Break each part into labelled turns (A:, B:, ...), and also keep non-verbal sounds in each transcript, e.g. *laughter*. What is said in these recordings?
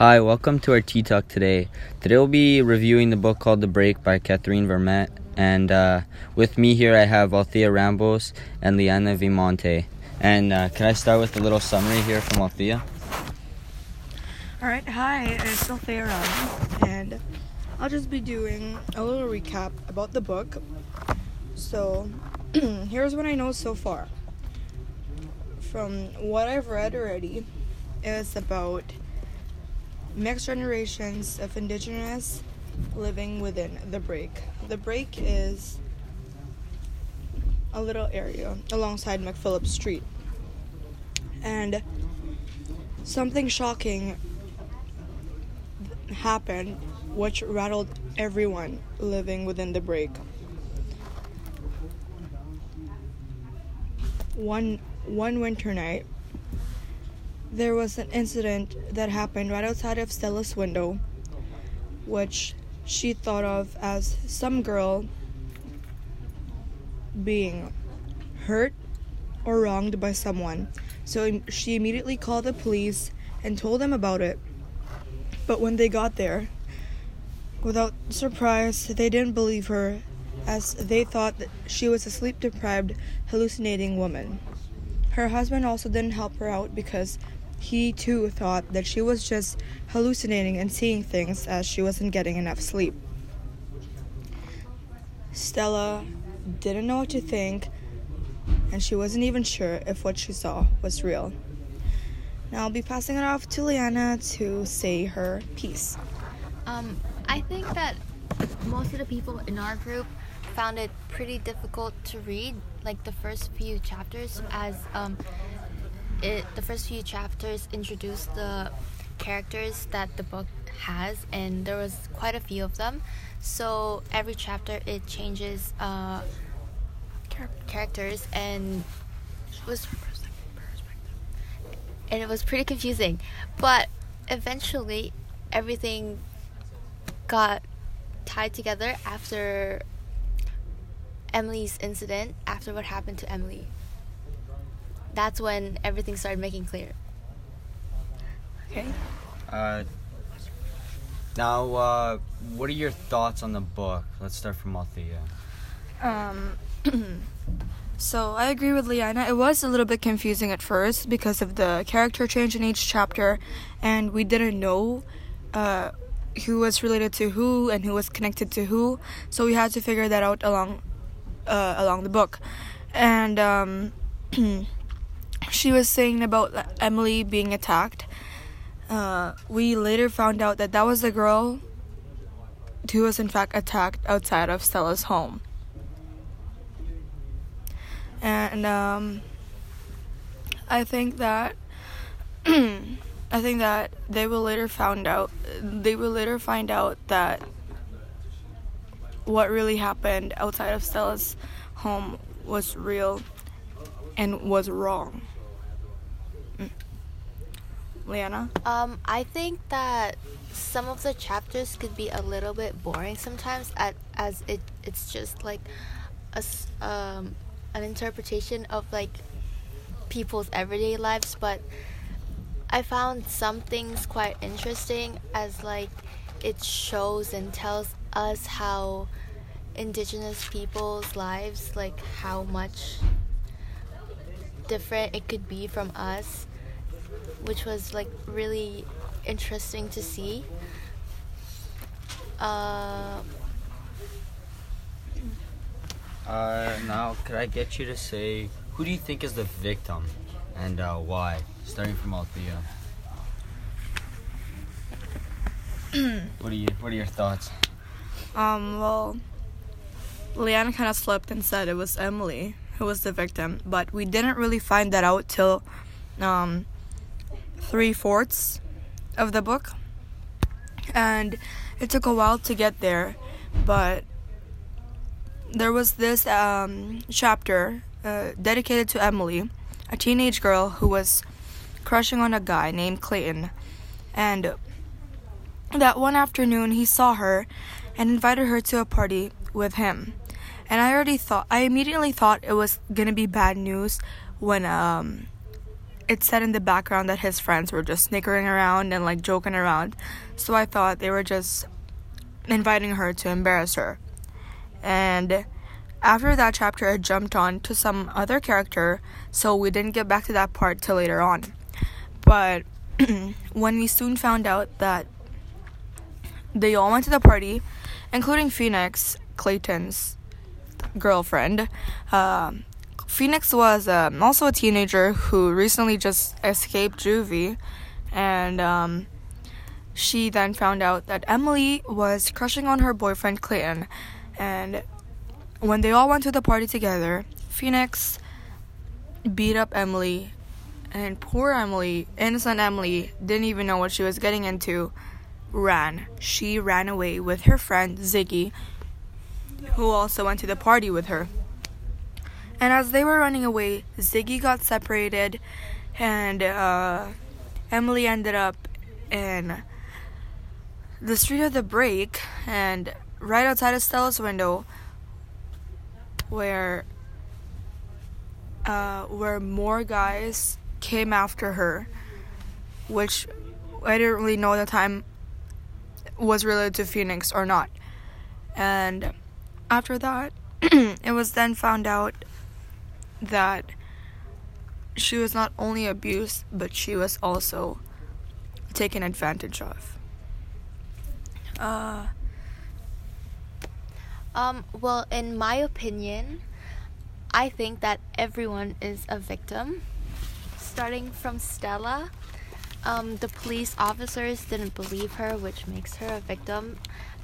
A: Hi, welcome to our Tea Talk today. Today we'll be reviewing the book called The Break by Catherine Vermette. And uh, with me here I have Althea Rambos and Liana Vimonte. And uh, can I start with a little summary here from Althea?
B: Alright, hi, it's Althea Rambos, and I'll just be doing a little recap about the book. So, *clears throat* here's what I know so far. From what I've read already, it's about mixed generations of indigenous living within the break. The break is a little area alongside McPhillips Street. And something shocking happened which rattled everyone living within the break. One one winter night, there was an incident that happened right outside of Stella's window, which she thought of as some girl being hurt or wronged by someone. So she immediately called the police and told them about it. But when they got there, without surprise, they didn't believe her as they thought that she was a sleep deprived, hallucinating woman. Her husband also didn't help her out because he too thought that she was just hallucinating and seeing things as she wasn't getting enough sleep. Stella didn't know what to think, and she wasn't even sure if what she saw was real. Now I'll be passing it off to Liana to say her piece.
C: Um, I think that most of the people in our group found it pretty difficult to read, like the first few chapters, as um, it the first few chapters introduced the characters that the book has, and there was quite a few of them. So every chapter it changes uh, characters, and was and it was pretty confusing. But eventually, everything got tied together after Emily's incident, after what happened to Emily. That's when everything started making clear.
B: Okay.
A: Uh, now, uh, what are your thoughts on the book? Let's start from Althea.
B: Um, *clears throat* so I agree with Liana. It was a little bit confusing at first because of the character change in each chapter, and we didn't know uh, who was related to who and who was connected to who. So we had to figure that out along uh, along the book, and um, *clears throat* she was saying about Emily being attacked. Uh, we later found out that that was the girl who was in fact attacked outside of Stella's home. And um, I think that *clears throat* I think that they will later found out they will later find out that what really happened outside of Stella's home was real and was wrong. Liana?
C: Um, I think that some of the chapters could be a little bit boring sometimes, at, as it it's just like a um, an interpretation of like people's everyday lives. But I found some things quite interesting, as like it shows and tells us how indigenous people's lives, like how much different it could be from us, which was like really interesting to see. Uh,
A: uh, now, could I get you to say who do you think is the victim and uh, why? Starting from Althea. *clears throat* what are you? What are your thoughts?
B: Um. Well, Liana kind of slipped and said it was Emily who was the victim, but we didn't really find that out till um, three fourths of the book, and it took a while to get there, but there was this um, chapter uh, dedicated to Emily, a teenage girl who was crushing on a guy named Clayton, and that one afternoon he saw her and invited her to a party with him. And I already thought I immediately thought it was gonna be bad news when um it said in the background that his friends were just snickering around and like joking around. So I thought they were just inviting her to embarrass her. And after that chapter, it jumped on to some other character, so we didn't get back to that part till later on. But *clears throat* when we soon found out that they all went to the party, including Phoenix, Clayton's girlfriend. Uh, Phoenix was um, also a teenager who recently just escaped juvie, and um, she then found out that Emily was crushing on her boyfriend Clayton. And when they all went to the party together, Phoenix beat up Emily, and poor Emily, innocent Emily, didn't even know what she was getting into ran. She ran away with her friend Ziggy, who also went to the party with her. And as they were running away, Ziggy got separated, and uh, Emily ended up in the street of the break, and right outside of Stella's window, where uh, where more guys came after her, which I didn't really know at the time was related to Phoenix or not. And after that, *clears throat* it was then found out that she was not only abused, but she was also taken advantage of. Uh,
C: um, well, in my opinion, I think that everyone is a victim. Starting from Stella, um, the police officers didn't believe her, which makes her a victim.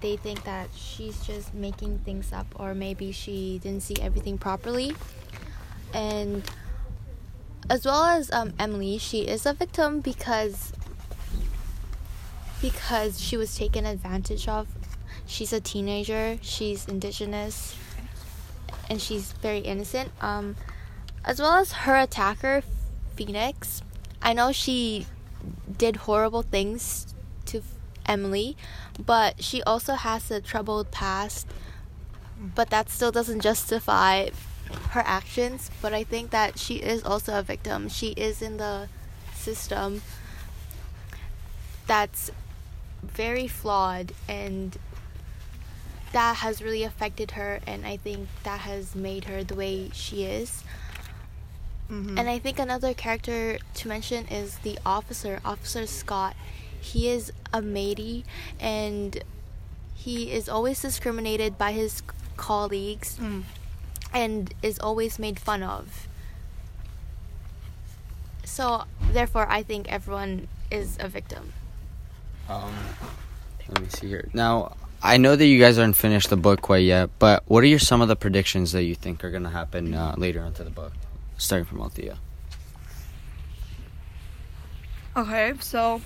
C: They think that she's just making things up, or maybe she didn't see everything properly. And as well as um, Emily, she is a victim because because she was taken advantage of. She's a teenager. She's indigenous, and she's very innocent. Um, as well as her attacker, Phoenix. I know she did horrible things to Emily, but she also has a troubled past. But that still doesn't justify her actions. But I think that she is also a victim. She is in the system that's very flawed and that has really affected her and i think that has made her the way she is Mm-hmm. And I think another character to mention is the officer, Officer Scott. He is a Métis and he is always discriminated by his colleagues mm. And is always made fun of. So, therefore, I think everyone is a victim.
A: Um, let me see here. Now, I know that you guys aren't finished the book quite yet, but what are your, some of the predictions that you think are going to happen uh, later into the book? starting from Althea.
B: Okay, so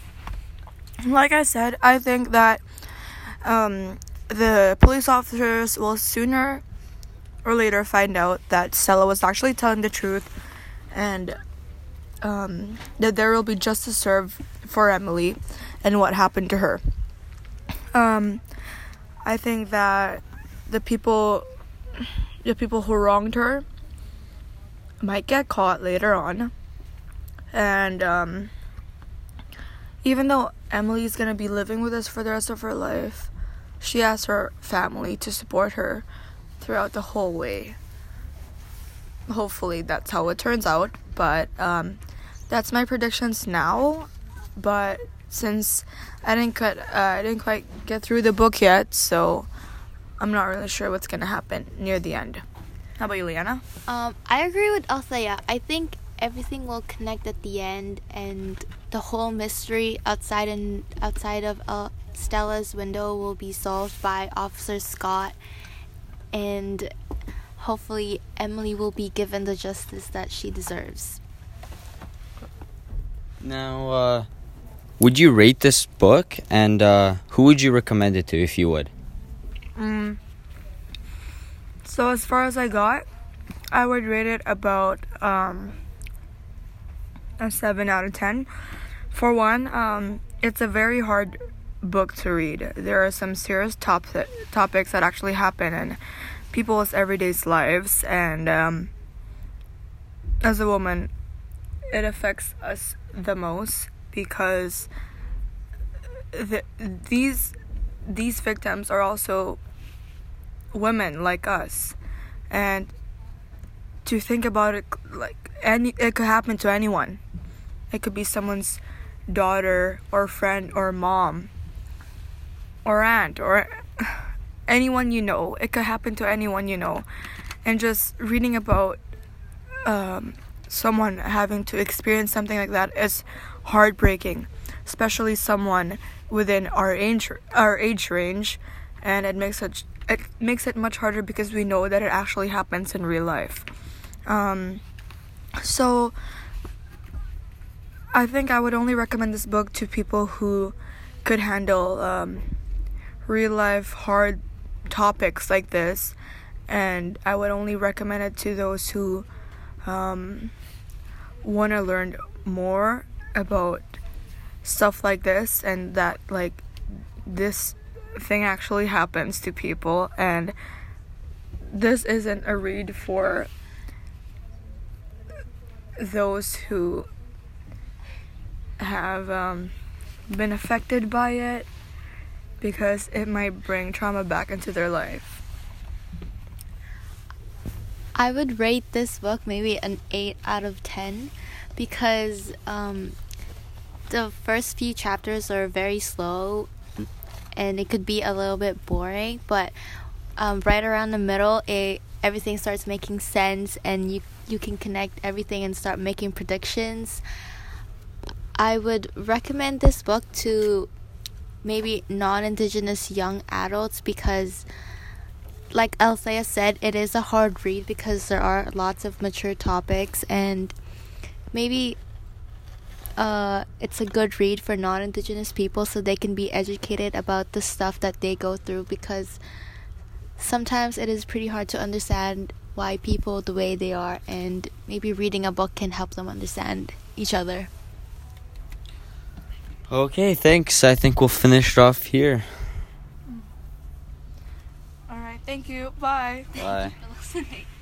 B: like I said, I think that um, the police officers will sooner or later find out that Stella was actually telling the truth and um, that there will be justice served for Emily and what happened to her. Um, I think that the people, the people who wronged her, might get caught later on. And um, even though Emily's gonna be living with us for the rest of her life, she has her family to support her throughout the whole way. Hopefully, that's how it turns out. But um, that's my predictions now. But since I didn't cut, uh, I didn't quite get through the book yet, so I'm not really sure what's gonna happen near the end. How about you, Liana?
C: Um, I agree with Althea. I think everything will connect at the end, and the whole mystery outside and outside of uh, Stella's window will be solved by Officer Scott, and hopefully Emily will be given the justice that she deserves.
A: Now, uh, would you rate this book, and uh, who would you recommend it to if you would?
B: Mm, so as far as I got, I would rate it about um, a seven out of ten. For one, um, it's a very hard book to read. There are some serious top topics that actually happen in people's everyday lives, and um, as a woman, it affects us the most because the, these these victims are also women like us. And to think about it like any it could happen to anyone. It could be someone's daughter or friend or mom or aunt or anyone you know. It could happen to anyone you know. And just reading about um, someone having to experience something like that is heartbreaking especially someone within our age our age range. And it makes it it makes it much harder because we know that it actually happens in real life. Um, so I think I would only recommend this book to people who could handle um, real life hard topics like this and I would only recommend it to those who um, want to learn more about stuff like this and that like this thing actually happens to people and this isn't a read for those who have um, been affected by it because it might bring trauma back into their life.
C: I would rate this book maybe an 8 out of 10 because um, the first few chapters are very slow and it could be a little bit boring, but um, right around the middle, it everything starts making sense and you you can connect everything and start making predictions. I would recommend this book to maybe non-indigenous young adults because like Althea said, it is a hard read because there are lots of mature topics and maybe uh, it's a good read for non-indigenous people so they can be educated about the stuff that they go through because sometimes it is pretty hard to understand why people the way they are and maybe reading a book can help them understand each other
A: Okay, thanks. I think we'll finish it off here.
B: All right, thank you. Bye.
A: Bye.
C: listening *laughs*